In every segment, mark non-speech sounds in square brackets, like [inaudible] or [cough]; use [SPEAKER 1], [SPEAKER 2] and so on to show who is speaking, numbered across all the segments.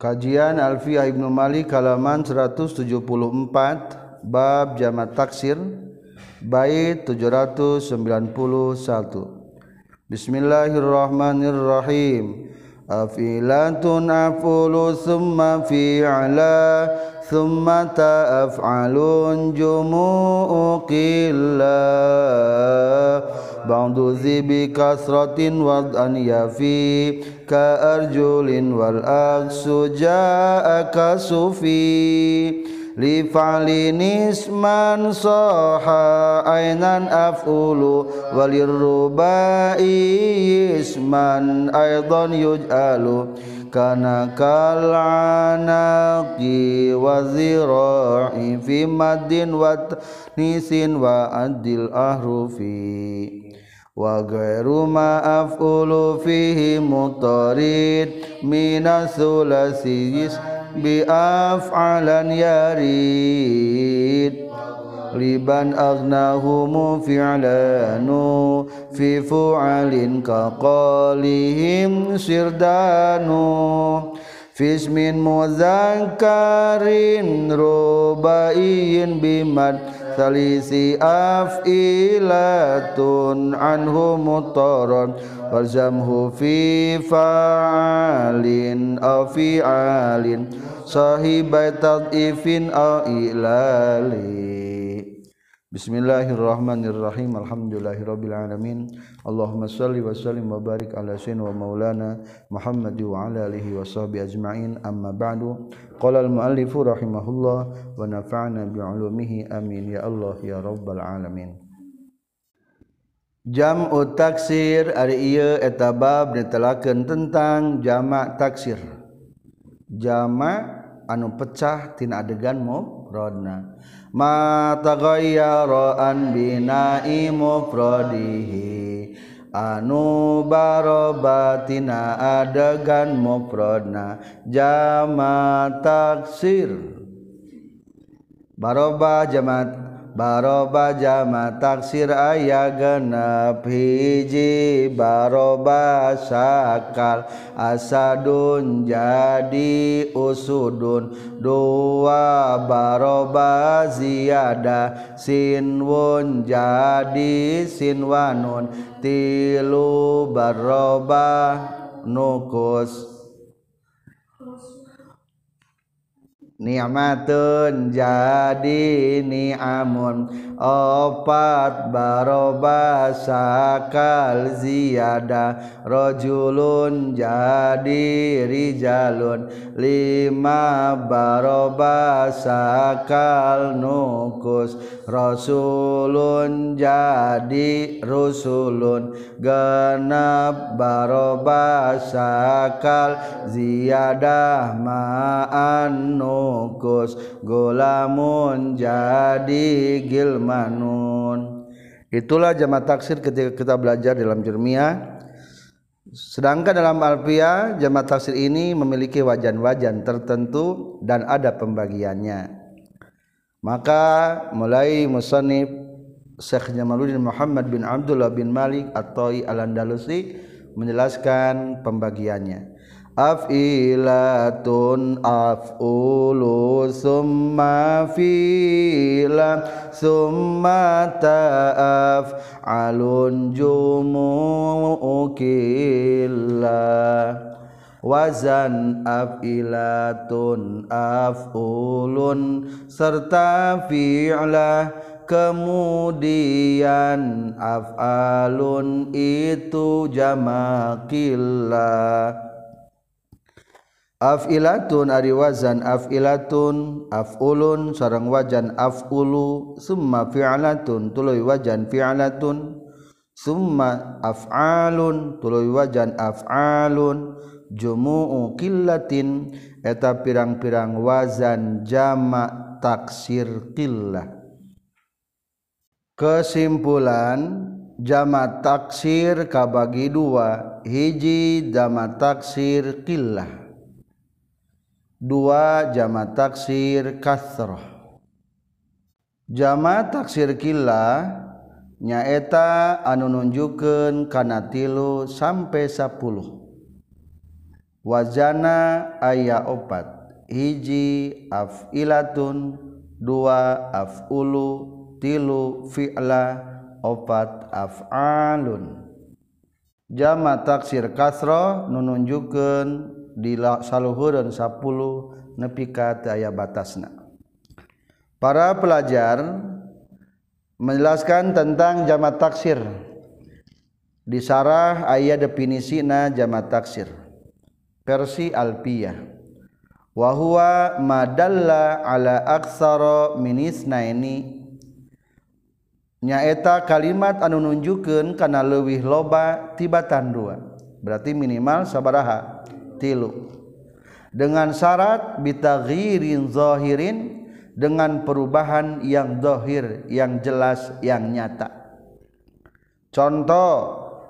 [SPEAKER 1] Kajian Alfiyah Ibnu Malik halaman 174 bab jamak taksir bait 791 Bismillahirrahmanirrahim. Afilatun afulu summa fi'ala summa ta'af'alun jumu'u qillah ba'du zibi kasratin wad'an yafi ka arjulin wal aksu ja'aka sufi. Li fa'lin isman soha ainan af'ulu walirrubai isman aidan yuj'alu. Kana kal'anaqi wa zira'i fi maddin wa nisin wa adil ahrufi wa ghairu ma'afulu fihi mutarid minas bi af'alan yarid. Liban agnahumu fi'lanu fi fu'alin ka qalihim sirdanu. Fismin muzakkarin rubaiyin bimad salisi af'ilatun anhu mutaron walzamhu fi fa'alin aw fi'alin sahibai tad'ifin aw ilali Bismillahirrahmanirrahim. Alhamdulillahirabbil alamin. Allahumma shalli wa sallim wa barik ala sayyidina wa maulana Muhammad wa ala alihi wa sahbihi ajma'in. Amma ba'du. Qala al muallif rahimahullah wa nafa'na bi 'ulumihi. Amin. Ya Allah ya rabbal alamin. Jam'u taksir. Ari ieu eta bab tentang jamak taksir. Jamak anu pecah tina adegan mufradna. Ma taghayyara an bina'i mufradihi. Anu barobatina adegan mufradna. Jama taksir. Baroba jama baroba jama taksir aya genep. Hiji baroba sakal asadun jadi usudun. Dua baroba ziyada sinwun jadi sinwanun. Tilu baroba nukus. niamatun jadi niamun. Opat baroba sakal ziyada Rojulun jadi rijalun. Lima baroba sakal nukus Rasulun jadi rusulun. Genap baroba sakal ziyadah ma'an nukus. Golamun jadi itulah jama taksir ketika kita belajar dalam jermiah. Sedangkan dalam alfiah jama taksir ini memiliki wajan-wajan tertentu dan ada pembagiannya. Maka mulai musannif Syekh Jamaluddin Muhammad bin Abdullah bin Malik atau Al-Andalusi menjelaskan pembagiannya afilatun afulu summa fila summa ta'af alun jumu'ukilla wazan afilatun afulun serta fi'lah kemudian afalun itu jamakillah Afilatun ari wazan afilatun afulun sarang wajan afulu summa fi'latun tuluy wajan fi'latun summa af'alun tuluy wajan af'alun jumu'u qillatin eta pirang-pirang wazan jama' taksir qillah. Kesimpulan jama' taksir kabagi dua hiji jama' taksir qillah dua jama taksir kasroh. Jama taksir kila nyaeta anu nunjukkeun kana tilu sampai sepuluh wazana aya opat. Hiji af'ilatun. Dua af'ulu. Tilu fi'la. Opat af'alun. Jama taksir kasrah nununjukkeun di saluhureun 10 nepi ka aya batasna. Para pelajar menjelaskan tentang jama taksir. Di sarah ayat definisi na jama taksir. Versi alpiyah. Wahwa madalla ala aksara minisna ini. Nyaeta kalimat anu nunjukkeun kana leuwih loba tibatan dua. Berarti minimal sabaraha tilu. Dengan syarat bitaghirin zahirin dengan perubahan yang zahir yang jelas yang nyata. Contoh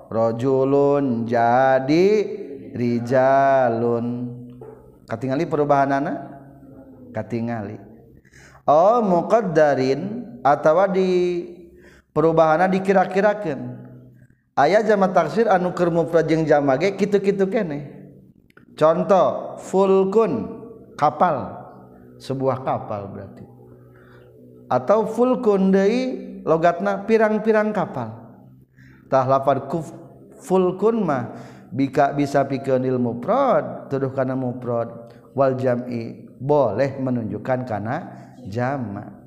[SPEAKER 1] rajulun jadi rijalun. Katingali perubahan anak katingali. Oh muqaddarin atau di perubahan dikira-kirakan. Ayat jama taksir anu keur mufrad jeung kitu-kitu kene contoh fulkun kapal. Sebuah kapal berarti. Atau fulkun dari logatna pirang-pirang kapal. Tah lapar kuf fulkun mah bika bisa pikeun ilmu prod tuduh kana mufrad wal jam'i boleh menunjukkan karena jama.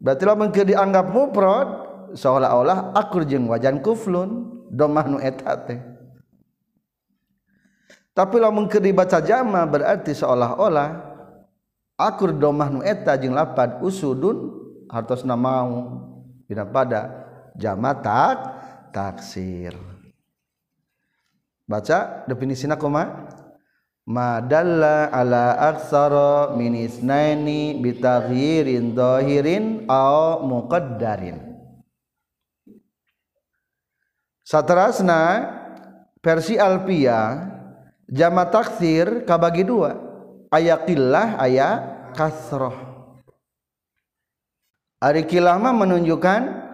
[SPEAKER 1] Berarti lamun keur dianggap mufrad seolah-olah akur jeung wajan kuflun. Domah nu eta teh. Tapi lamun keur dibaca jama berarti seolah-olah akur domah nu eta jeung lapad usudun hartosna mau. Dina pada jama tak taksir. Baca definisina kumaha madalla ala aksara min isnaini bitaghirin dhahirin aw muqaddarin. Saterasna versi alpia jama taksir kabagi dua. Ayakillah aya kasroh. Ari kilama menunjukkan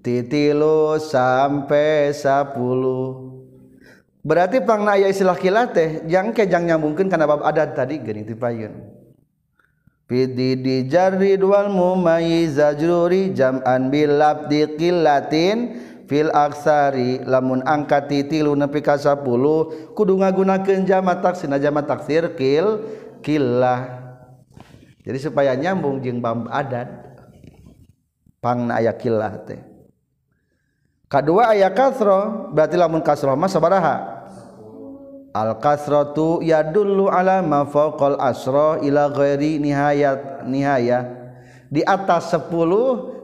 [SPEAKER 1] titilu sampai sepuluh berarti pangna aya istilah kilah teh jang kejang nyambungkeun kana bab adat tadi geuning ti payun Fidi di jarri dual mumayyiz ajruri jam'an bil labdi qillatin fil aksari lamun angkat tilu nepi ka 10 kudu ngagunakeun jamak taksir. Jamak taksir kil killah. Jadi supaya nyambung jeung bab adat pangna aya killah teh. Kedua ayat kasro berarti lamun kasro mah sabaraha? Al kasratu yadullu ala ma faqal asra ila ghairi nihayat nihaya di atas 10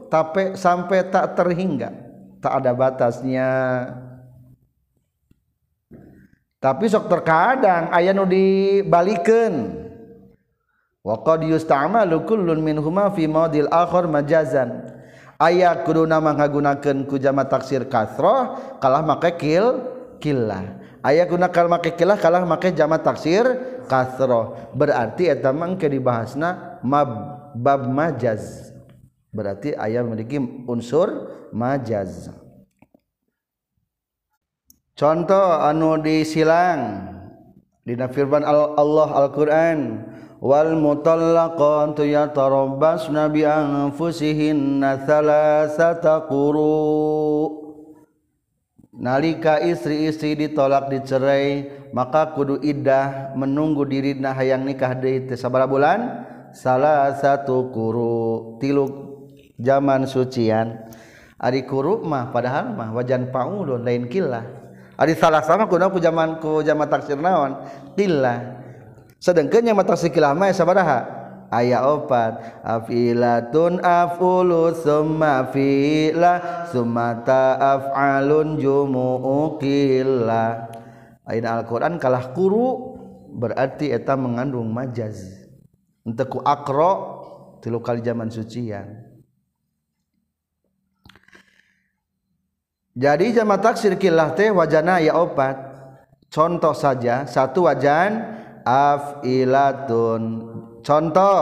[SPEAKER 1] tapi sampai tak terhingga tak ada batasnya. Tapi sok terkadang aya nu dibalikeun wa qad yusta'malu kullun minhuma fi mawdil akhar majazan. Aya kuduna manggunakeun ku jama taksir kasrah kalah make kil killah. Aya guna kalah make killah kalah make jama taksir kasrah. Berarti eta mah ke dibahasna mab bab majaz. Berarti ayat memiliki unsur majaz. Contoh anu disilang dina firman Allah Al-Qur'an wal mutallaqatu yatarabbasna bi anfusihinna thalathata quru. Nalika istri-istri ditolak dicerai maka kudu iddah menunggu dirina hayang nikah teh sabaraha bulan? Salah satu kuru tilu zaman sucian. Ari kuru mah padahal mah wajan paulun lain killah ari salah sama kudu ku zaman ku zaman taksir naon? Killah sedangkannya mata sikilama sabaraha? Ayat opat. Afilatun afulu summa fila sumata af'alun jumu'u killa. Ayat Al-Quran kalah kuru berarti eta mengandung majaz. Untuk ku akro tilu kali zaman sucian jadi jama taksir kilah teh wajana ya opat. Contoh saja satu wajan afilatun. Contoh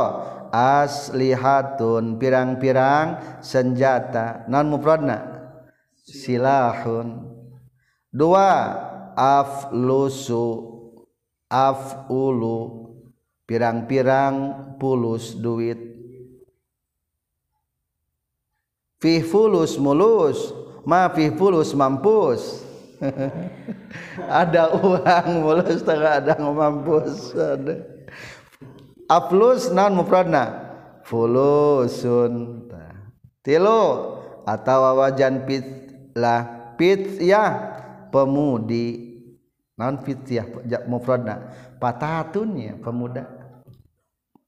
[SPEAKER 1] aslihatun pirang-pirang senjata. Non mufradna? Silahun. Dua aflusu afulu. Pirang-pirang pulus duit. Fi fulus mulus ma fi fulus mampus. Ada uang mulus tengah ada mampus. Ada. Aflus non mufradna. Fulusun. Tilu atau wajan pit lah pit ya pemudi. Non fit ya mufradna. Patatunnya pemuda.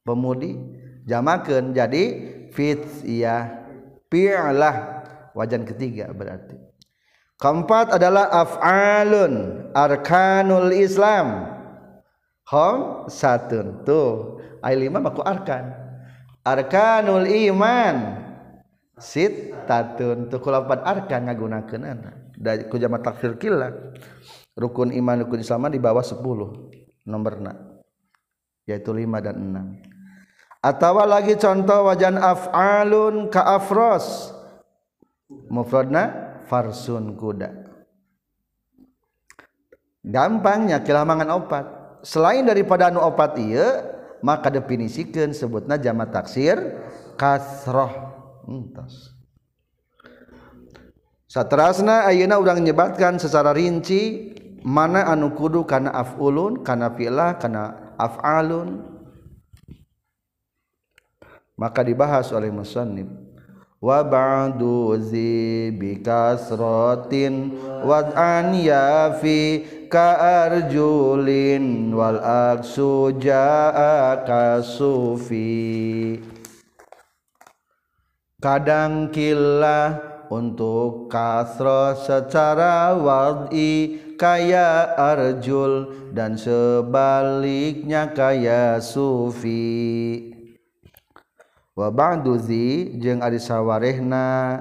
[SPEAKER 1] Pemudi. Jamakan jadi fit ya pi'lah wajan ketiga berarti. Keempat adalah af'alun arkanul islam. Hom satun. Tuh ay lima maku arkan. Arkanul iman. Sit tatun. Tuh kulapan arkan ngagunakeun dari kujama takfir kila. Rukun iman rukun islam di bawah 10 nomorna yaitu 5 dan 6 atawa lagi contoh wajan af'alun ka afros mufrodna farsun kuda. Gampangnya kilamangan opat. Selain daripada anu opat iya maka definisikan sebutnya jama taksir kasroh. Hmm, Entos Satrasna ayeuna urang nyebatkan secara rinci mana anu kudu kana afulun kana fi'lah kana af'alun. Maka dibahas oleh musannif. Wa ba'du zi bi kasratin an yafi ka arjulin wal aksu jaa kasufi kadang kila untuk kasro secara wad'i kaya arjul dan sebaliknya kaya sufi wa wabaduzi jeung ari sawarehna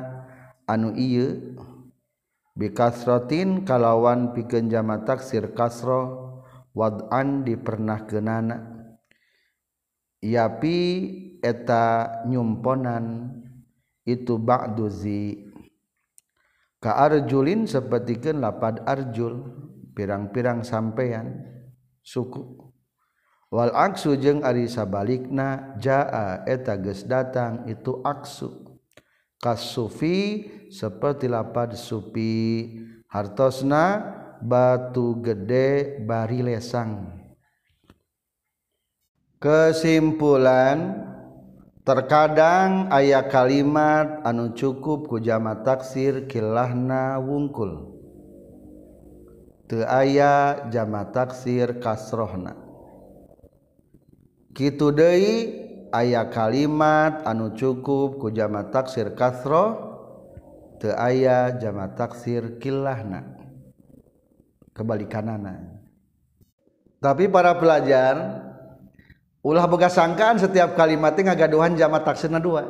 [SPEAKER 1] anu ieu bikasrotin kalawan pikeun jama taksir kasro wad'an dipernahkeunana. Yapi eta nyumponan itu ba'duzi ka arjulin sapertikeun lapad arjul pirang-pirang sampean suku. Wal aksu jeung ari sabalikna jaa eta geus datang itu aksu. Kasufi seperti lapad sufi hartosna batu gede bari lesang. Kesimpulan terkadang ayat kalimat anu cukup ku jama taksir kilahna wungkul. Teu aya jama taksir kasrohna. Kitu deui aya kalimat anu cukup ku jama taksir kasro teu aya jama taksir kilahna kebalikanana. Tapi para pelajar ulah boga sangkaan setiap kalimatnya ngagaduhan jama taksirna dua.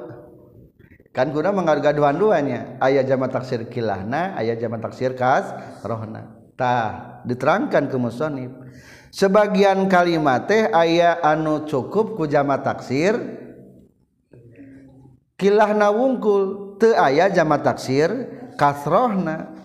[SPEAKER 1] Kan kuna mengagaduhan duanya aya jama taksir kilahna aya jama taksir kas rohna tah diterangkan ke musonib sebagian kalimat teh aya anu cukup ku jama taksir. Kilahna wungkul te aya jama taksir kasrohna.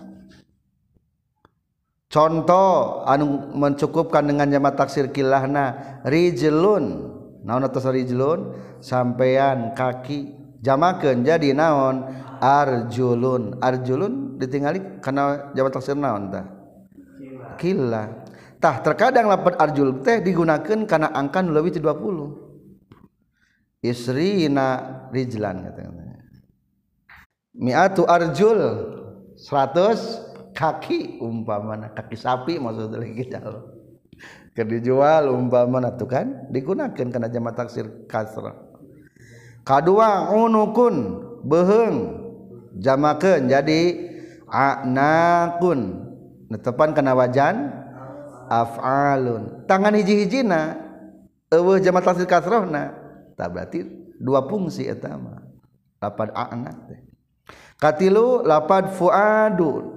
[SPEAKER 1] Contoh anu mencukupkan dengan jama taksir kilahna rijlun. Naon atas rijlun? Sampean kaki jamakeun jadi naon? Arjulun. Arjulun ditingali karena jama taksir naon tah? Kilah terkadang lapar Arjul teh digunakan karena angka lebih 20 istrilan Mitu Arjul 100 kaki umpa mana kaki sapi maksud dijual umpa mana tuh kan digunakan karena jama taksir kasra. K2kun beheng jamakan jadi anakun. Netepan kena wajan af'alun. Tangan hiji-hijina eueuh jama tasdid kasrahna tah berarti dua fungsi eta mah. Lapad a'na teh. Katilu lapad fuadu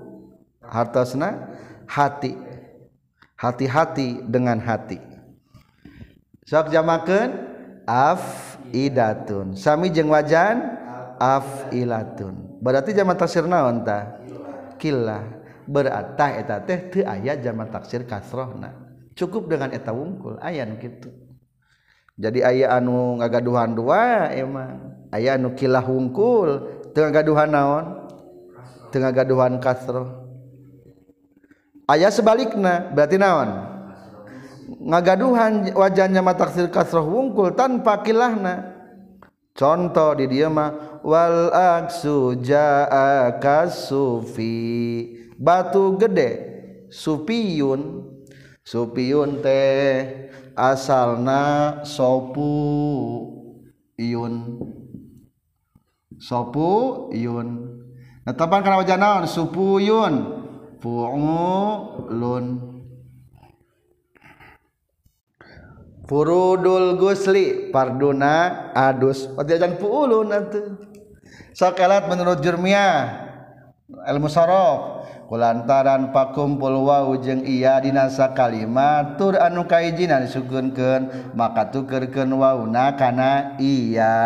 [SPEAKER 1] hartosna hati. Hati-hati dengan hati. Sok jamakeun afidatun. Sami jeung wajan afilatun. Berarti jama tasir naon tah? Killah beratah teh ayat zaman taksir kasrohna. Cukup dengan eta wungkul ayat gitu jadi ayah anu ngagaduhan dua emang. Ayah anu kilah wungkul tengah gaduhan naon? Tengah gaduhan kasroh. Ayah sebaliknya berarti naon? Ngagaduhan wajahnya mataksir kasroh wungkul tanpa kilahna. Contoh di dia mah wal aksu jaa kasufi batu gede. Supiyun supiyun teh asalna sopu. Iun. Sopu iun. Nah tapan kana wajan naon? Supuyun fuulun furudul gusli. Parduna adus. Wajan fuulun atuh. Sok menurut jurmiah. ilmu sorof kulantaran pakumpul wau jeung iya dinasa kalimat tur anu kaijinan sugunkeun maka tukerkeun wauna kana iya.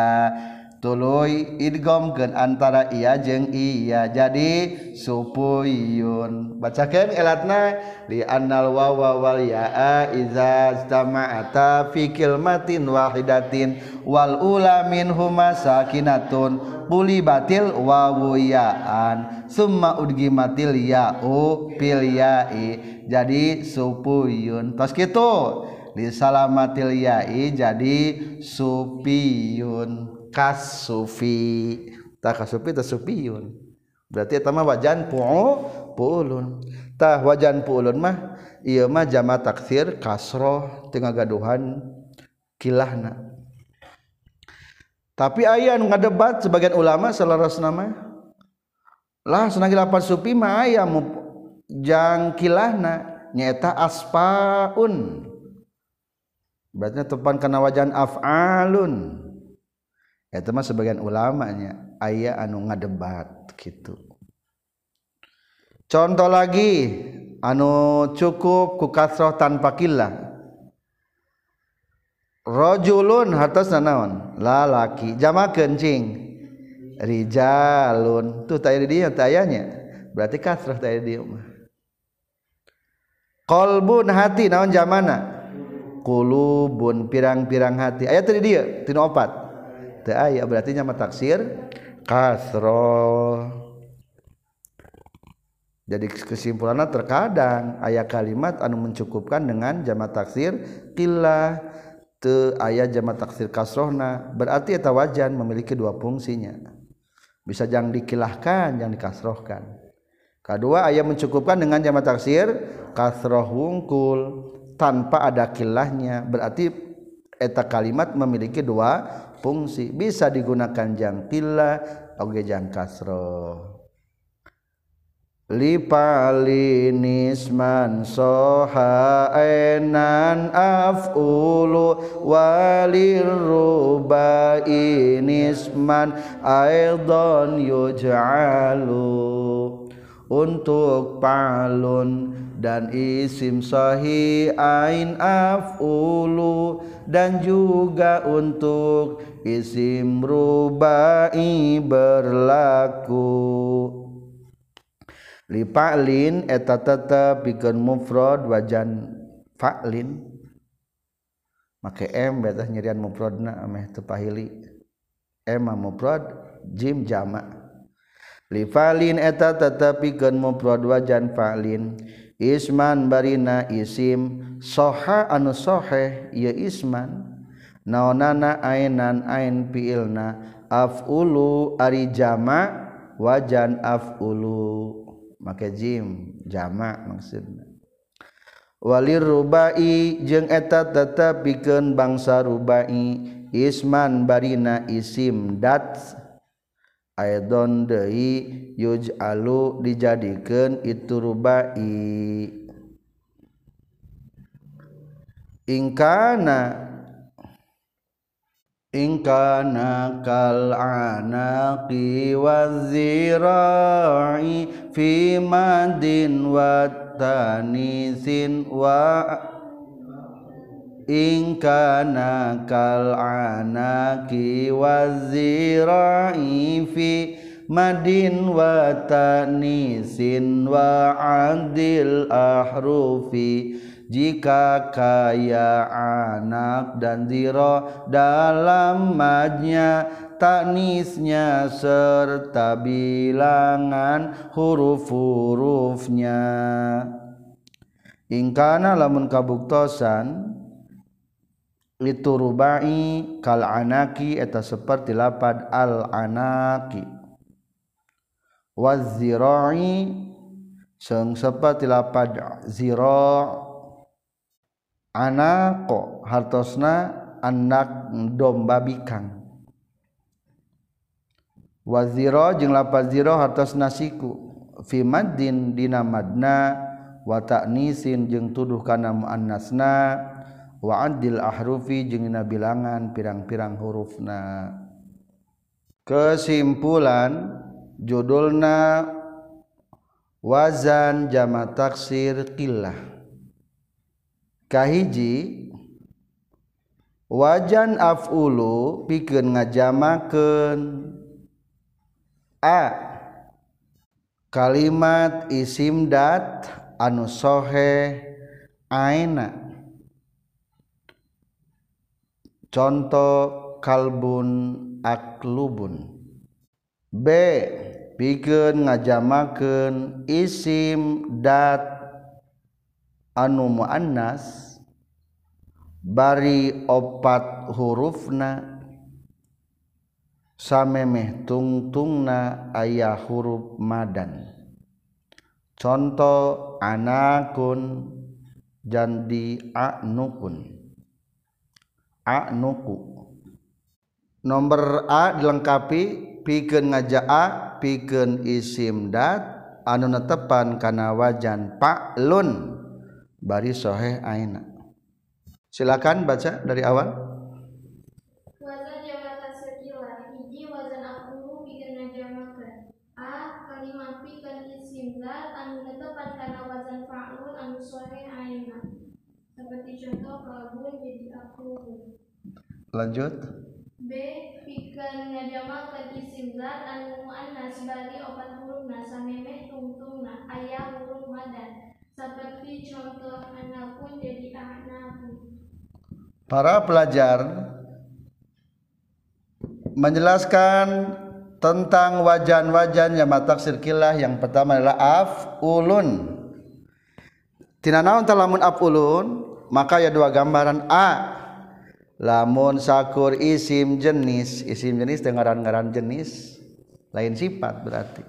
[SPEAKER 1] tuluy idgomkeun antara iya jeung iya jadi supuyun. Bacakeun elatna di annal wawa wal yaa iza istama'ata fi kalimatin wahidatin wal ula minhuma sakinatun quli batil wawu yaan summa udgimatil ya'u fil ya'i. Jadi supuyun. Tos kitu disalamatil ya'i jadi supiyun. kasufi tak kasufi tak sufiyun berarti eta mah wajan pu'u pu'ulun. Tah wajan pu'ulun mah ieu mah jama taksir kasroh tengah gaduhan kilahna. Tapi ayah ngadebat sebagian ulama selaras nama lah senang lapan sufi mah ayah jang kilahna nyata aspaun. Berarti tepan karena wajan af'alun. Itu mah sebagian ulamanya. Ayah anu ngadebat gitu. Contoh lagi anu cukup ku kasroh tanpa kilah. Rojulun hartos naon? Lalaki. Jama kencing. Rijalun. Tuh tadi dia tayanya berarti kasroh tadi dia mah. Kolbun hati naon jamana kulubun pirang-pirang hati. Ayat tadi dia tino opat aya berarti nyama taksir kasro jadi kesimpulannya terkadang ayat kalimat anu mencukupkan dengan jama taksir kila te ayat jama taksir kasrohna berarti eta wajan memiliki dua fungsinya. Bisa jangan dikilahkan yang dikasrohkan. Kedua ayat mencukupkan dengan jama taksir kasroh wungkul. Tanpa ada kilahnya berarti eta kalimat memiliki dua fungsi. Bisa digunakan jangtila oge jang kasro. Lipalinisman soha enan af'ulu walirrubainisman aidon yuj'alu untuk palun dan isim sahih ain af'ulu dan juga untuk isim rubai berlaku. Li fa'lin eta tetep pikeun mufrad wajan fa'lin. Make m betah nyerian mufradna ameh teu pahili m mufrad jim jamak Lifalin eta tetepikeun mufrad wajan fa'lin. Isman barina isim soha anu soheh ya isman. Naonana ainan ain fi'ilna afulu ari jama wajan afulu. Make jim jama maksudna. Walir rubai jeung eta tetepikeun bangsa rubai isman barina isim dat aidon deui yuj'alu dijadikeun itu rubai. Ingkana ingkana kal anaqi wazira'i fi madin wa tanisin wa ingkana kal anaki wazira'i fi madin watanisin wa'adil ahrufi. Jika kaya anak dan ziro dalam madnya taknisnya serta bilangan huruf-hurufnya. Ingkana lamun kabuktosan itu rubai kal anaki eta seperti lapad al anaki. Wazira'i seng seperti lapad zira' anako hartosna anak domba bikang. Waziro jeung lapaz ziro hartos nasiku fi maddin dina madna. Wa ta'nisin jeung tuduh kana muannasna waadil ahrufi jeung dina bilangan pirang-pirang hurufna. Kesimpulan judulna wazan jama taksir qillah. Kahiji wajan afulu pikeun ngajamakeun. A kalimat isim dat anu sohe aina. contoh kalbun aklubun B. Pikeun ngajamakeun isim dat anu muannas bari opat hurufna samemeh tungtungna ayah huruf madan. Contoh anakun jandi anukun. Aknukun aknuku nomor A dilengkapi pikeun ngaja A pikeun isim dat anu netepan kana wajan lun bari soheh aina. Silakan baca dari awal.
[SPEAKER 2] A anu anu seperti contoh kalbun jadi aku
[SPEAKER 1] lanjut
[SPEAKER 2] B pikeun ngajamakeun isim zat anu muannas bari opat hurufna samemeh tungtungna aya huruf madan seperti contoh anakun jadi anakun.
[SPEAKER 1] Para pelajar menjelaskan tentang wajan-wajan yang taksir kilah yang pertama adalah afulun. Tina naon lamun afulun maka ya dua gambaran a lamun sakur isim jenis isim jenis dengan ngaran jenis lain sifat berarti.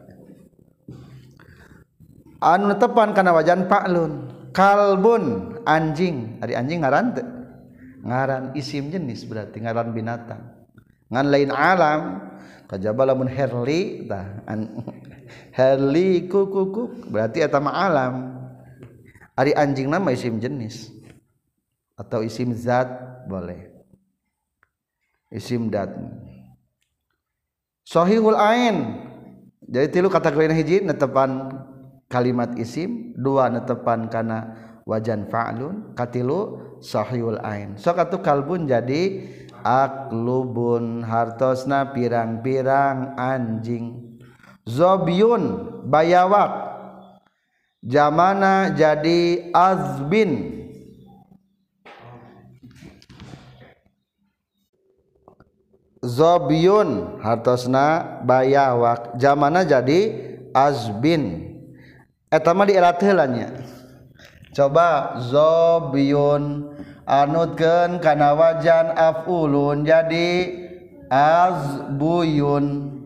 [SPEAKER 1] Anu tepan karena wajan paklun kalbun anjing. Hari anjing ngaran te? ngaran isim jenis berarti ngaran binatang. Ngan lain alam kajaba lamun herli tah [laughs] herli kukukuk berarti eta alam. Ari anjing nama isim jenis atau isim zat boleh isim dat. Sohihul ain. Jadi tilu kategori hiji netepan kalimat isim dua netepan karena wajan fa'lun katilu sahihul ain. Sok katu kalbun jadi aklubun hartosna pirang-pirang anjing. Zobyun bayawak. Jamana jadi azbin. zobyun hartosna bayawak zamana jadi azbin. Etama di elat coba zobyun anutkeun kana wajan afulun jadi azbuyun.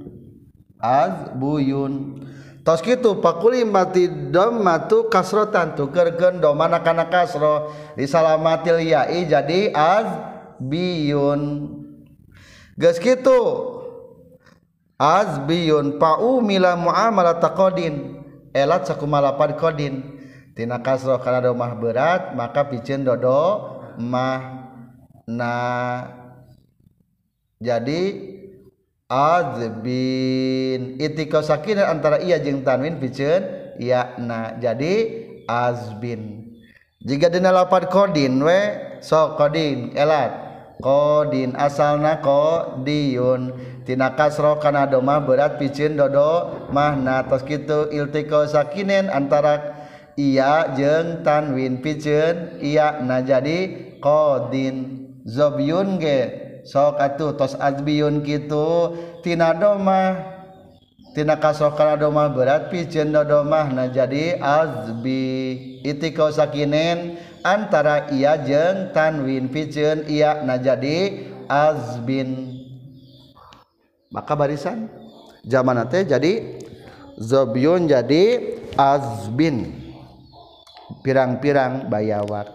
[SPEAKER 1] Azbuyun. Tos kitu pakuli mati dhammatu kasrotan tukeurkeun domana kana kasro disalamatil yai jadi azbiyun. geus kitu azbiyun paumila muamalah taqadin elat sakumalapan kodin. Tina kasroh kana do mah berat maka piceun dodo mah na. Jadi azbin itika sakina antara iya jeung tanwin piceun ya na. Jadi azbin jika dina lapan kodin we so kodin elat. qadin asalna qdiyun tina kasra kana doma berat picin dodo mahna. Tos kitu iltiqa sakinen antara iya jeung tanwin picin iya na jadi qadin zobyun ge. Sok atuh tos azbiyun kitu. Tina doma tina kasro kana doma berat picin dodo mahna. Jadi azbi. Itika sakinen antara iya jeung tanwin picin iya na jadi azbin. Maka barisan zaman teh jadi zobyun jadi azbin. Pirang-pirang bayawat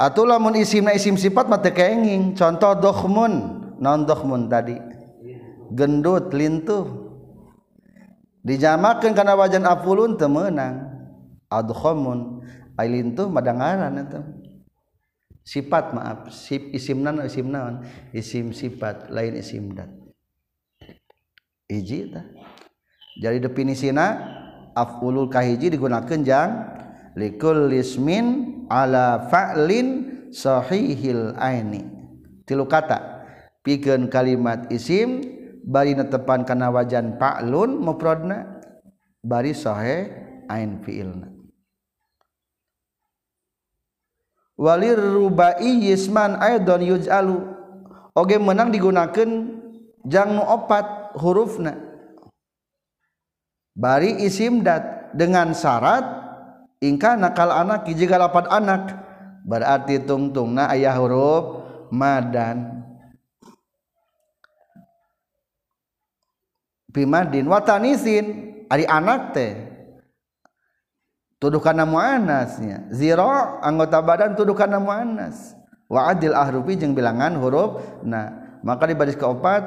[SPEAKER 1] atau lamun isim na isim sifat mata kenging contoh dohmun non dohmun tadi. Gendut lintuh dijamakan karena wajan afulun temenang adkhamun ay lintuh madangaran itu sifat maaf sip isim nan isim naon? Isim sifat lain isim dat. Hiji ta jadi definisina afulul kahiji digunakan jang likul lismin ala fa'lin sahihil aini. Tilu kata pikeun kalimat isim bari netepan kana wajan fa'lun mufradna bari sahe ain fi'ilna. Walir rubai yisman aidon yuj'alu. Oge menang digunakan jang nu opat hurufna. Bari isim dat dengan syarat ingka nakal anak jika lapat anak. Berarti tungtungna ayah huruf madan. pimadin watanisin ari anak teh. Tuduh kana muannasnya zira anggota badan tuduh kana muannas wa adil ahrufi jeung bilangan huruf nah maka di baris keempat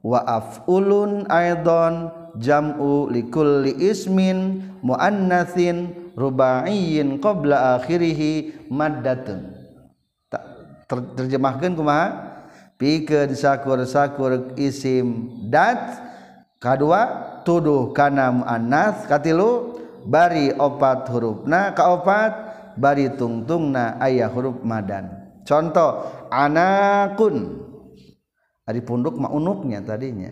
[SPEAKER 1] wa afulun aidon jam'u likulli ismin muannatsin rubaiyin qabla akhirih maddatun. Terjemahkan kumaha? Pikeun sakur-sakur isim dat kadua tuduh kana muannas katilu bari opat huruf. Na kaopat bari tungtung na ayah huruf madan. Contoh anakun. Ari punduk maunuknya tadinya.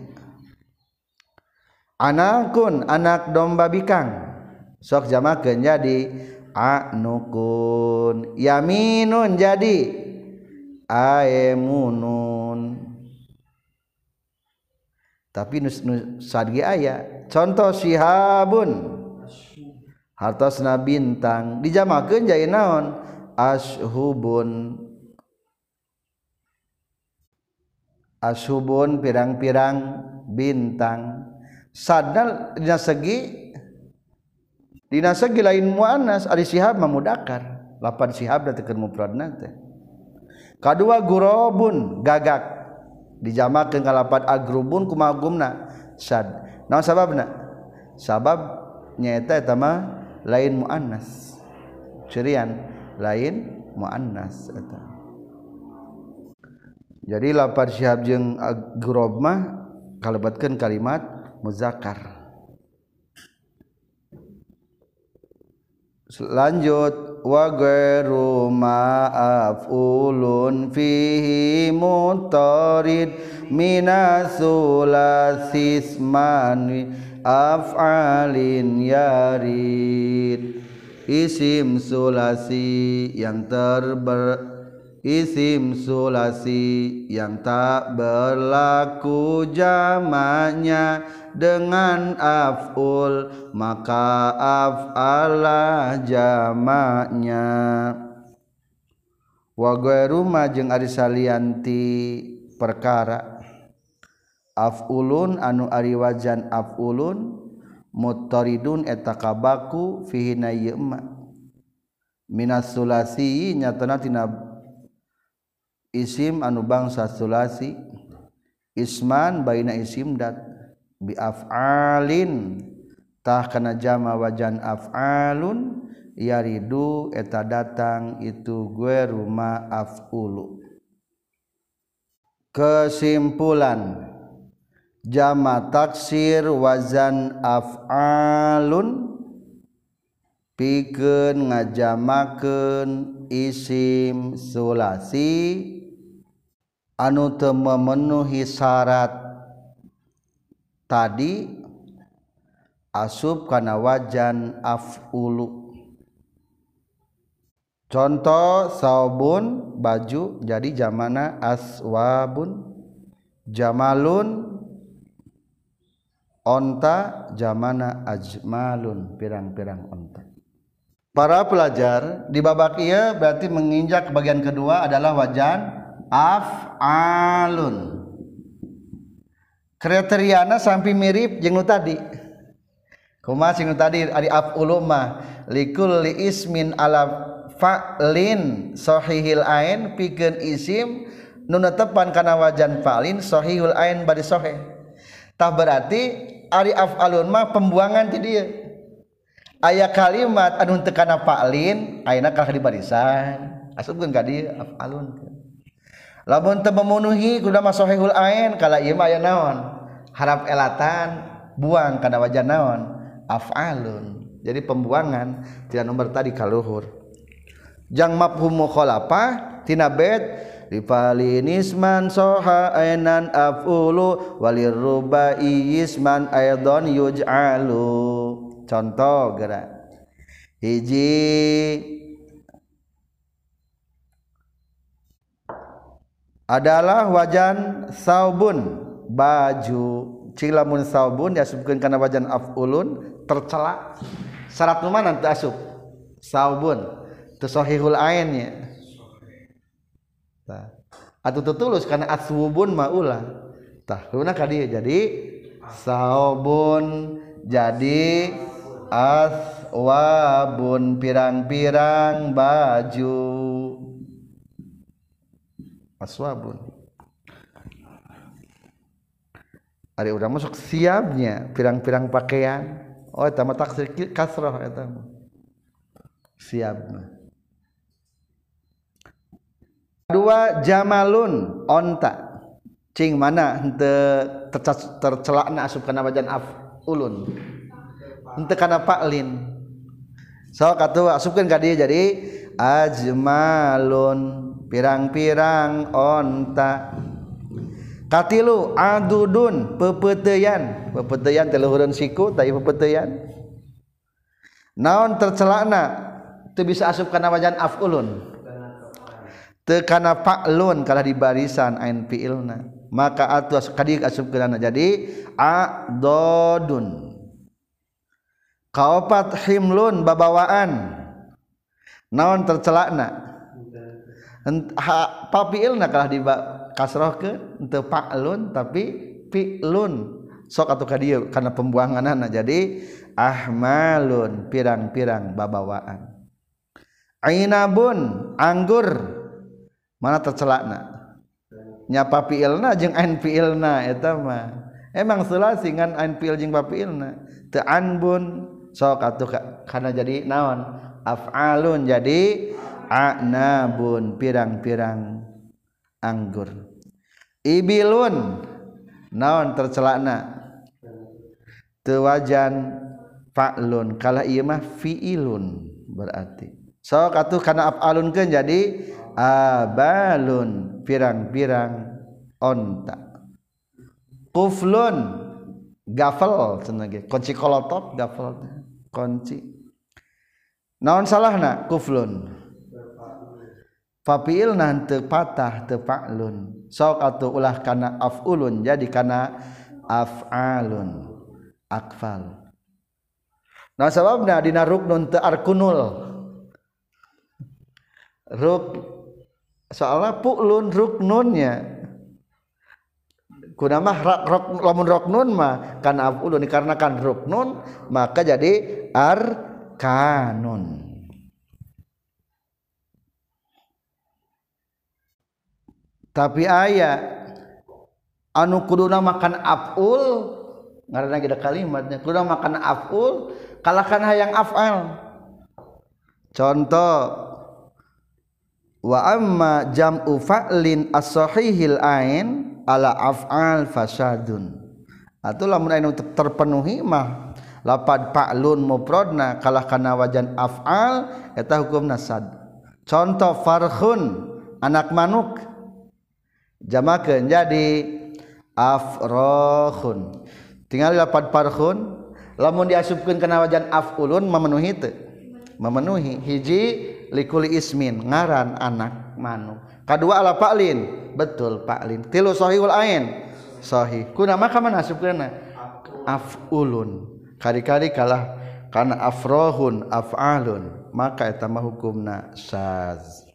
[SPEAKER 1] Anakun anak domba bikang. Sok jamakeun jadi anukun. Yaminun jadi aemunun tapi nus, nus aya. Contoh sihabun. Hartosna bintang. Dijamakeun jadi naon? Ashubun. Ashubun pirang-pirang bintang. Sadal dina segi dina segi lain muannas. Ari sihab mamudakar lapan sihab da tekan mufradna teh. Kadua gurobun gagak. dijama ke ngalapat agrubun kumagumna. Sad. Naon sababna? Sabab nyaeta eta mah lain muannas. Cirian lain muannas eta. Jadi lapar syihab jeung agrob mah kalebatkeun kalimat muzakkar. Lanjut. Wa ghairu ma'afulun fihi mutarid minasulasismani af'alin yarid. Isim sulasi yang terber isim sulasi yang tak berlaku jamaknya dengan af'ul maka afalah jamaknya wa rumah jeung ari salianti perkara af'ulun anu ari wajan af'ulun muttaridun eta kabaku fihi na minas sulasi nyatana tina isim anu bangsa sulasi isman baina isim dat bi af'alin tah kana jama wajan af'alun yaridu eta datang itu gue rumah af'ulu. Kesimpulan jama taksir wazan af'alun pikeun ngajamakeun isim sulasi anu memenuhi syarat tadi asub karena wajan afulu. Contoh saubun baju jadi zamana aswabun. Jamalun onta zamana ajmalun pirang-pirang onta. Para pelajar di babak ia berarti menginjak bagian kedua adalah wajan af'alun. Kriteriana sampai mirip jeung nu tadi. Kumaha sing tadi? Ari afuluma likul li ismin ala fa'lin. Sahihil ain pikeun isim nu netepan kana wajan fa'lin sahihul ain bari sahih. Tah berarti ari af'alun mah pembuangan ti dieu aya kalimat anu teu kana fa'lin ayeuna kalah di barisan asupkeun ka dieu af'alun. Lamun teu memenuhi kudu mah sahihul ain kala ieu mah aya naon? Harap elatan buang kana wajah naon? Afalun. Jadi pembuangan tidak nomor tadi kaluhur. Jang mafhum mukhalafah tina bed Rifalinisman soha ainan afulu walir rubai isman aidon yuj'alu. Contoh gerak. Hiji adalah wajan saubun baju. Cilamun saubun diasupkeun kana wajan afulun tercela. Syarat nu mana asup? Saubun. Teu sahihul ainnya tah. Atuh teu tulus kana aswubun maula tah kuna ka dieu. Jadi saubun. Jadi aswabun pirang-pirang baju aswabun Ari udah masuk siapnya pirang-pirang pakaian. Oh eta mah taksir kasrah eta mah. Siap dua jamalun onta. Cing mana? Henteu tercelakna asup kana wajan ulun henteu kana paklin so katu asupkeun ka dieu jadi ajmalun pirang-pirang onta. Katilu adudun pepeteyan. Pepeteyan teluhuran siku tapi pepeteyan. Naon tercelakna? Itu bisa asup kana wajan afulun. Teu kana fa'lun kalah di barisan ain fi'ilna. Maka atu kadi asup kana jadi adodun. Kaopat himlun babawaan. Naon tercelakna papilna kalah di kasroh ke ente paklun tapi pilun sok atau kadieu karena pembuangan anak jadi ahmalun pirang-pirang babawaan. Ainabun anggur. Mana tercelakna? Nyapa piilna jeung ain piilna eta mah. Emang selasi ngan ain piil jeung papiilna. Teu anbun sok atuh kana jadi naon? Af'alun jadi a'nabun pirang-pirang anggur. Ibilun naon tercelakna? Tewajan fa'lun kala ieu mah fi'ilun berarti. Sok atuh kana af'alun keun jadi abalun pirang-pirang onta. Kuflun gafel cenah kunci kolotop gafel. Kunci. Naon salahna? Kuflun fafiil nanti patah tepa'lun sok atau ulah kana af'ulun jadi kana af'alun. Akfal. Nah sababna dina ruknun te arkunul. Ruk soalnya pu'lun ruknunnya kuna mah rok, lamun ruknun mah kana af'ulun dikarenakan ruknun maka jadi arkanun tapi ayah anu kuduna makan aful karena kita kalimatnya kuduna makan aful kalahkan hayang afal. Contoh wa amma jam'u fa'lin as-sahihil ain ala af'al fasadun. Atau lamun anu terpenuhi mah lapad fa'lun mufradna kalah kana wajan af'al eta hukum nasad contoh farhun anak manuk. jamakeun jadi afrohun. Tinggal lapan parhun lamun diasupkan kena wajan afulun memenuhi itu memenuhi. Hiji likuli ismin ngaran anak manu. Kedua ala paklin betul paklin tilu sahihul ain? Sahih. Kuna maka manasubkeunna afulun. Kari-kari kalah. Karena afrohun afalun. Maka eta mah hukumna syadz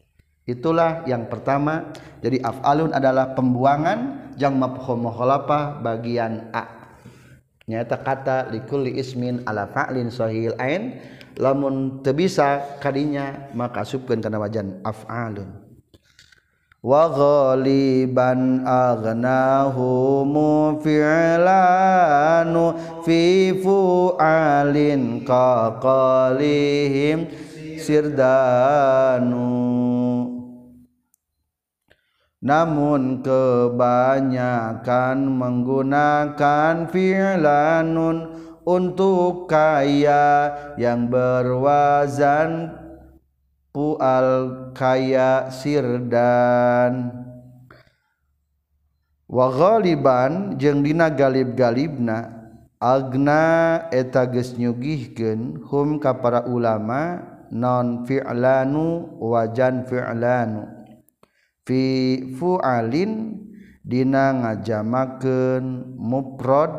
[SPEAKER 1] itulah yang pertama. Jadi af'alun adalah pembuangan jang mafhum mukhalafah bagian a. Nyata kata likulli ismin ala fa'lin sahil ain. Lamun teu bisa kadinya maka asupkeun kana wajan af'alun. Wa ghaliban aghnahu mufi'lanu fi fu'alin ka qalihim sirdanu namun kebanyakan menggunakan fi'lanun untuk kaya yang berwazan pual kaya sirdan. Wa ghaliban jeung dina galib-galibna agna eta geus nyugihkeun hum ka para ulama non fi'lanu wajan fi'lanu. fi fu'alin dina ngajamakeun mufrad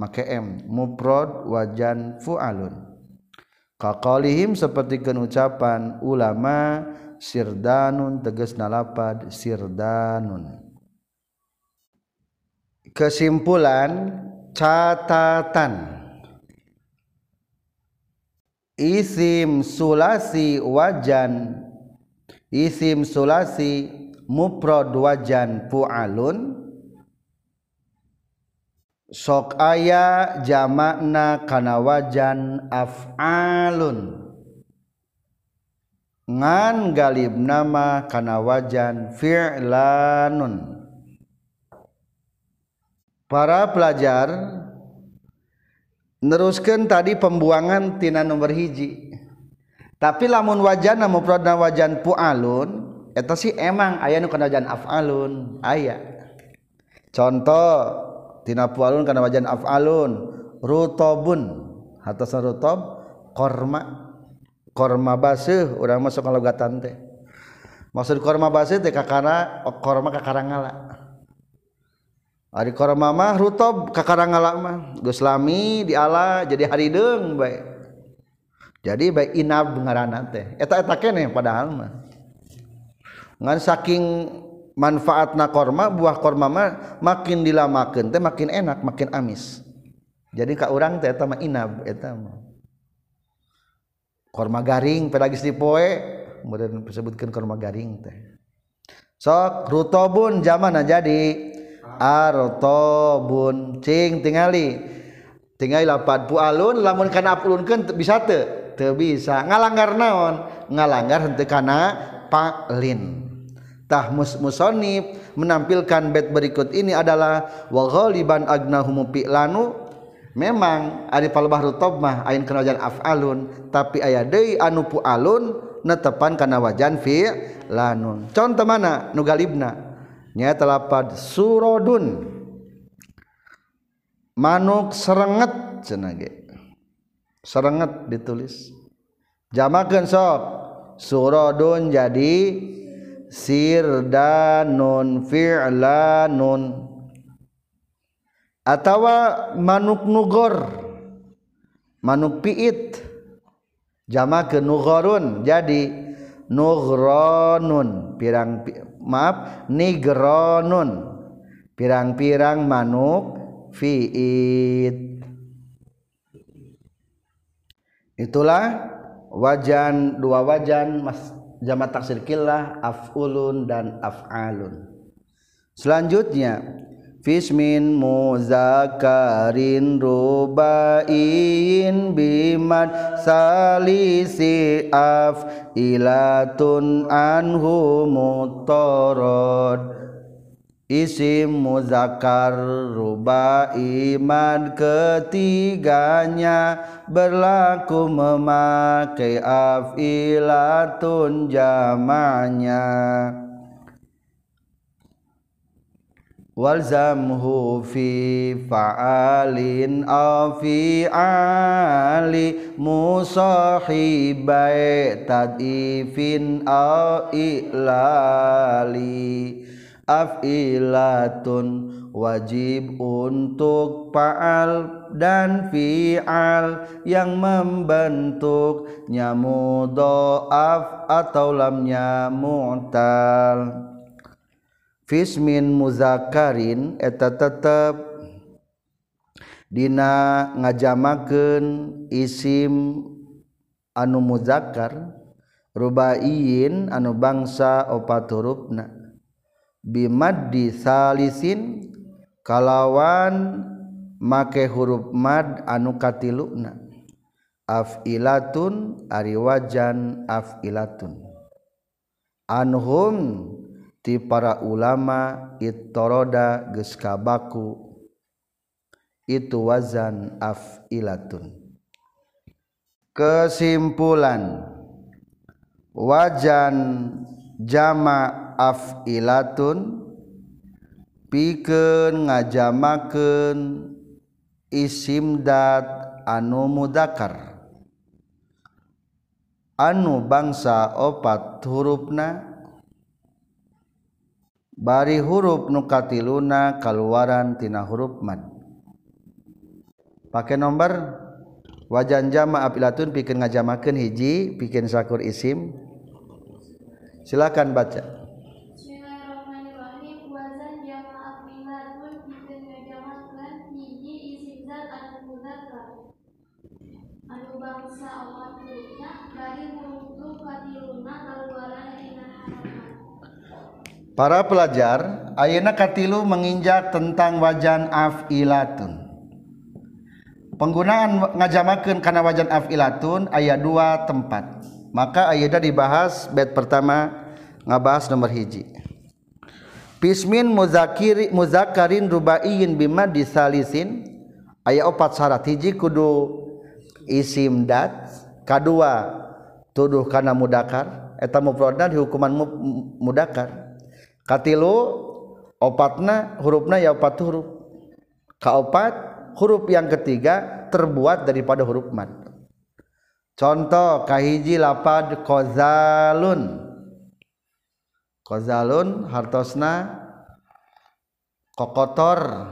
[SPEAKER 1] make m mufrad wajan fu'alun. Kaqalihim seperti ucapan ulama sirdanun tegas nalapad sirdanun. Kesimpulan catatan. Isim sulasi wajan isim sulasi muprod wajan pualun. Sok aya jamakna kana wajan afalun. Ngan galib nama kana wajan fi'lanun. Para pelajar neruskan tadi pembuangan tina nomor hiji. Tapi lamun wajana mufradna wajan pu'alun eta sih emang aya nu kana wajan af'alun. Aya. Contoh tina pualun kana wajan af'alun. Rutobun. Hatasan rutob korma. Korma baseuh urang masuk kalau logatan teh. Maksud korma baseuh teh kakara korma kakarangala. Ari korma mah rutob kakarangala mah. Geus lami diala jadi harideung bae. Jadi bae inab ngaranna teh. Eta eta keneh padahal mah. ngan saking manfaat na korma buah korma mah makin dilamakan teh makin enak makin amis. Jadi kak orang teh eta mah inab eta mah. Korma garing pedagis di poe kemudian disebutkan korma garing teh. Sok rutobun zaman jadi? Artobun cing tingali. Tingali lapan pualun lamun kana apulunkeun bisa teu teu bisa. Ngalanggar naon? Ngalanggar henteu kana paklin tahmus musonib menampilkan bait berikut ini adalah wa ghaliban agnahumu lanu memang ari palbahru mah ain kana afalun. Tapi aya deui anu alun netepan kana wajan fi lanun contoh mana? Nu galibna. Nya telapad surodun. Manuk serenget cenah ge. Serenget ditulis. Jamakeun sok surodun jadi sirdanun fi'lanun atawa manuk nugor manuk piit. Jama ke nugorun jadi nughronun pirang maaf nigronun. Pirang-pirang manuk fiit. Itulah wajan dua wajan mas jama taksir killah af'ulun dan af'alun. Selanjutnya fismin muzakarin rubain bimad salisi af ilatun anhu mutorod isim muzakar ruba iman ketiganya. Berlaku memakai afilatun jamanya. Walzamhu fi fa'alin aw fi ali musahibai tadifin aw ilali afilatun wajib untuk faal dan fi'al yang membentuk nyamudoaf atau lamnya mu'tal fismin muzakarin eta tetep. Dina ngajamakeun isim anu muzakkar rubaiin anu bangsa opat hurufna. bimaddi salisin kalawan make huruf mad anu katiluna afilatun ari wajan afilatun. Anhum ti para ulama ittoroda geus kabaku. Itu wazan afilatun. Kesimpulan. Wajan jama afilatun pikeun ngajamakeun isim dat anu mudakar. Anu bangsa opat hurufna bari huruf nukatiluna kaluaran tina huruf mad. Pakai nomor wajan jama afilatun pikeun ngajamakeun hiji pikeun sakur isim. Silakan baca
[SPEAKER 2] anu.
[SPEAKER 1] Para pelajar, ayeuna katilu menginjak tentang wajan afilatun. Penggunaan ngajamakeun kana wajan afilatun aya dua tempat. Maka ayeuna dibahas bait pertama ngabahas nomor hiji. Pismin muzakiri muzakarin rubaiyin bima disalisin. Aya opat syarat hiji kudu isim dat. Kadua tuduh kana mudakar. Eta mufradna dihukuman mu- mudakar. Katilu opatna hurufna ya opat huruf. Kaopat huruf yang ketiga terbuat daripada huruf mad contoh kahiji lapad kozalun. Kozalun hartosna kokotor.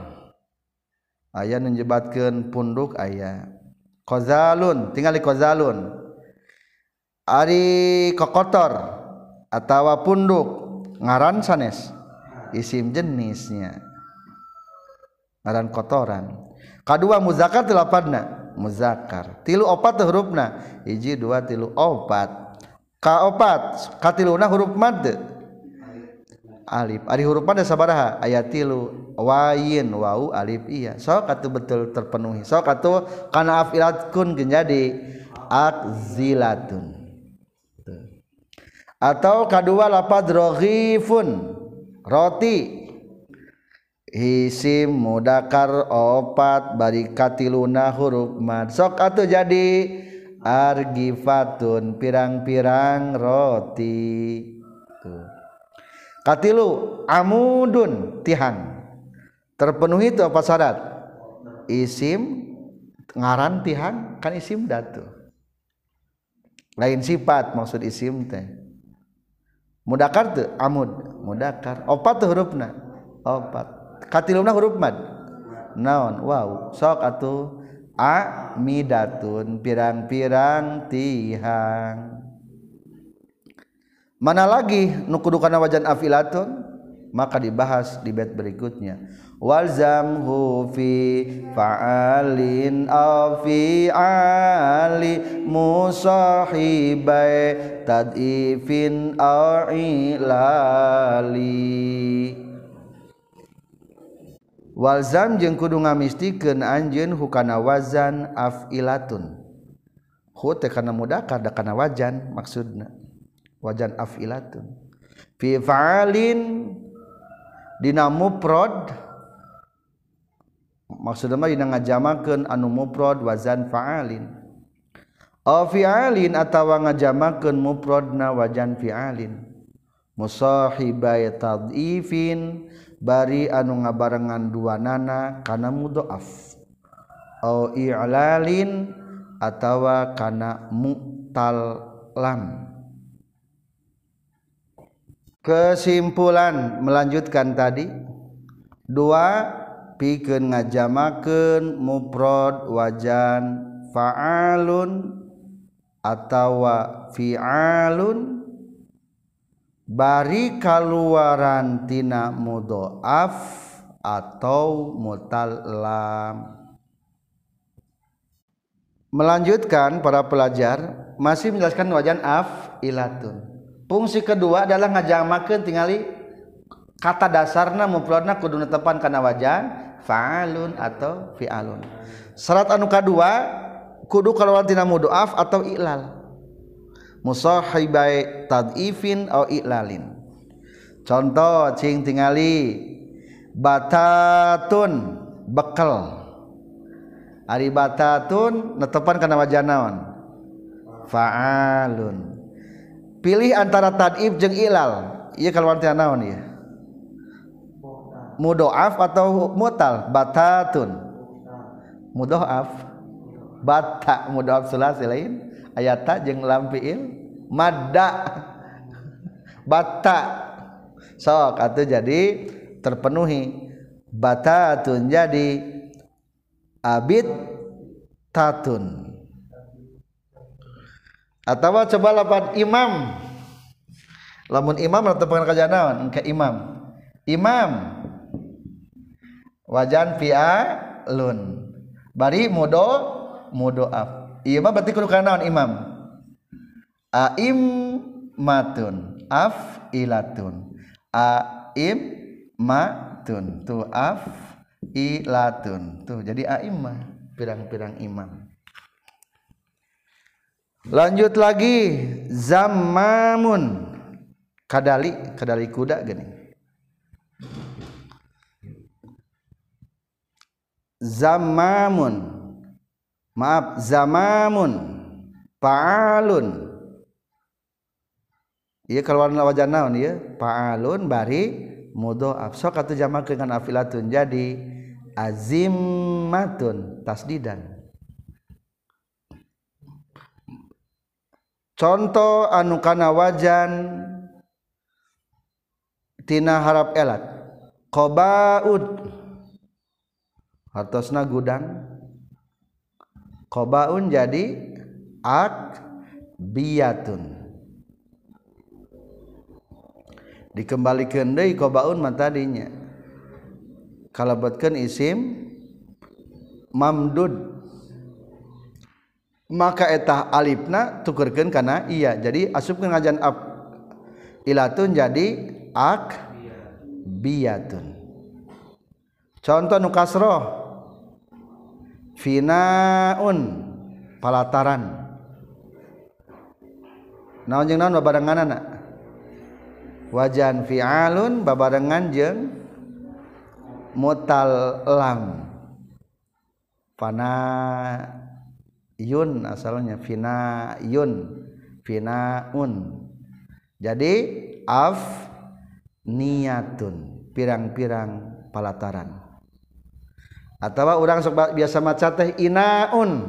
[SPEAKER 1] Ayah menjebatkan punduk ayah kozalun tinggal di kozalun. Ari kokotor atau punduk ngaran sanes. Isim jenisnya. Ngaran kotoran. kedua muzakar tilapadna muzakar tilu opat hurufna? Hiji dua tilu opat. Ka opat katiluna huruf mad alif. Ari huruf mad sabaraha? Aya tilu. Wayin wau alif iya. Sok atuh betul terpenuhi. Sok atuh kana afilatkun jadi. Akzilatun. Atau kedua lapad roghifun. Roti. Isim mudakar opat bari katiluna huruf mad. Sok atuh jadi. Argifatun pirang-pirang roti. Tuh. Katilu amudun tihan. Terpenuhi itu apa syarat? Isim ngaran tihan. Kan isim datu lain sifat maksud isim teh. Mudakar tuh amud. Mudakar. Opat tuh hurufna. Opat katiluna huruf mad? Naon? Wow sok atuh. Amidatun pirang-pirang tihang. Mana lagi nukudu kana wajan afilatun? Maka dibahas di bait berikutnya. Walzamhu fi fa'alin aw fi ali musahibai tadifin aw ilali Walzam jeung kudu ngamistikeun anjeun hukana wazan afilatun. Hu teh kana mudakar da kana wajan maksudna. Wajan afilatun. Fi fa'alin dina mufrad maksudna mah dina ngajamakeun anu mufrad wazan fa'alin. Aw fi'alin atawa ngajamakeun mufradna wajan fi'alin. Musahibai tad'ifin bari anu ngabarengan dua nana kana mudhaaf au i'lalin atawa kana mutal lam kesimpulan melanjutkan tadi. Dua pikeun ngajamakeun mufrad wajan fa'alun atawa fi'alun bari kaluaran tina mudhoaf atau mutallam melanjutkan para pelajar masih menjelaskan wajan af ilatun. Fungsi kedua adalah ngajamakeun tingali kata dasarna mufradna kudu netepan kana wajan fa'alun atau fi'alun. Syarat anu kedua kudu kaluaran tina mudhoaf atau ilal musahibai tadifin atau i'lalin. Contoh cing tingali batatun bekal ari batatun netepan kana wajah naon? Fa'alun. Pilih antara tadif jeung ilal. Iya kalau artinya naon ya mudoaf atau mutal? Batatun. Mudoaf. Bata mudoaf sulasi lain ayata jeung lam fiil madda. Bata. Sok atau jadi terpenuhi. Batatun jadi abid tatun. Atau coba lapan imam. Lamun imam atau pengen naon? Ke imam. Imam. Wajan fi'alun bari mudo mudoaf iya mah berarti kudu naon imam? Aim matun af ilatun aim matun tu af ilatun tuh jadi aimah pirang-pirang imam. Lanjut lagi zamamun. Kadali kadali kuda gini. Zamamun maaf zamamun paalun. Iya keluar wajan naon iya. Paalun bari mudhoaf sok atuh jamak dengan afilatun. Jadi azimmatun tasdidan. Contoh anu kana wajan tina harap elat. Qabaud hartosna gudang. qabaun jadi ak biatun dikembalikan deui qabaun mah tadinya. Kalebetkeun isim mamdud. Maka etah alifna tukerkan karena iya jadi asupkan ngajan ab. Ilatun jadi ak biatun contoh nukasroh finaun. Palataran. Naon jeung naon babarenganna wajan fi'alun babarengan jeung mutal lam fana yun asalnya fina yun finaun. Jadi af niatun pirang-pirang palataran atau orang sok biasa maca teh inaun.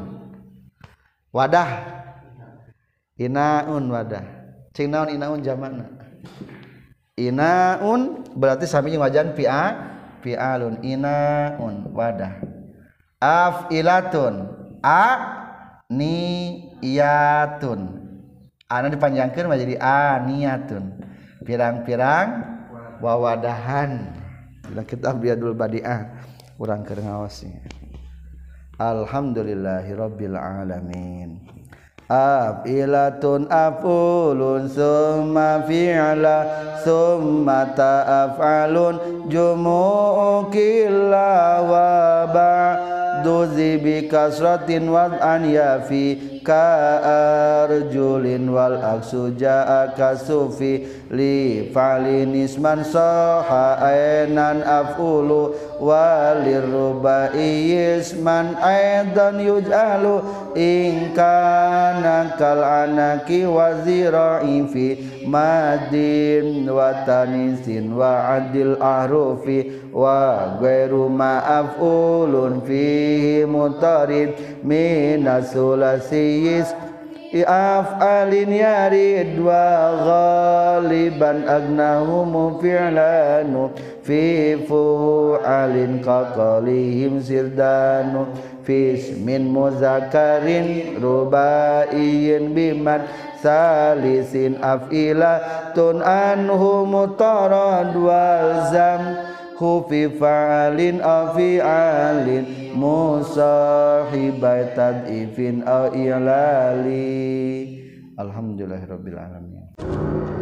[SPEAKER 1] Wadah. Inaun wadah. Cing naon inaun jamana? Inaun berarti sami jeung wajan pia pialun. Inaun wadah. Afilatun. A niyatun. Ana dipanjangkeun menjadi aniyatun pirang-pirang wawadahan. Dalam kitab biadul Badiah. Urang keur ngawasnya alhamdulillahirabbil alamin. Afilatun afulun summa fi'la summa ta'afalun jumu'u killa wa ba' duzi bi kasratin wa an yafi kaarjulin wal aksu jaa kasufi li falinisman soha ainan afulu walir rubaiyisman aidan yuj'alu in kana kal anaki wazira'i fi madin wa tanisin wa adil ahrufi wa ghairu ma'afulun fihi mutarid minasulasiis af'alin yarid wa ghaliban agnahum fi'lanu fi fu'alin qaqalihim sirdanu fismin muzakarin rubaiyin biman salisin af'ila tun anhu mutarad wal zam. Hufi fa'alin afi alin musahibai tad'ifin au i'lali. Alhamdulillahirabbil alamin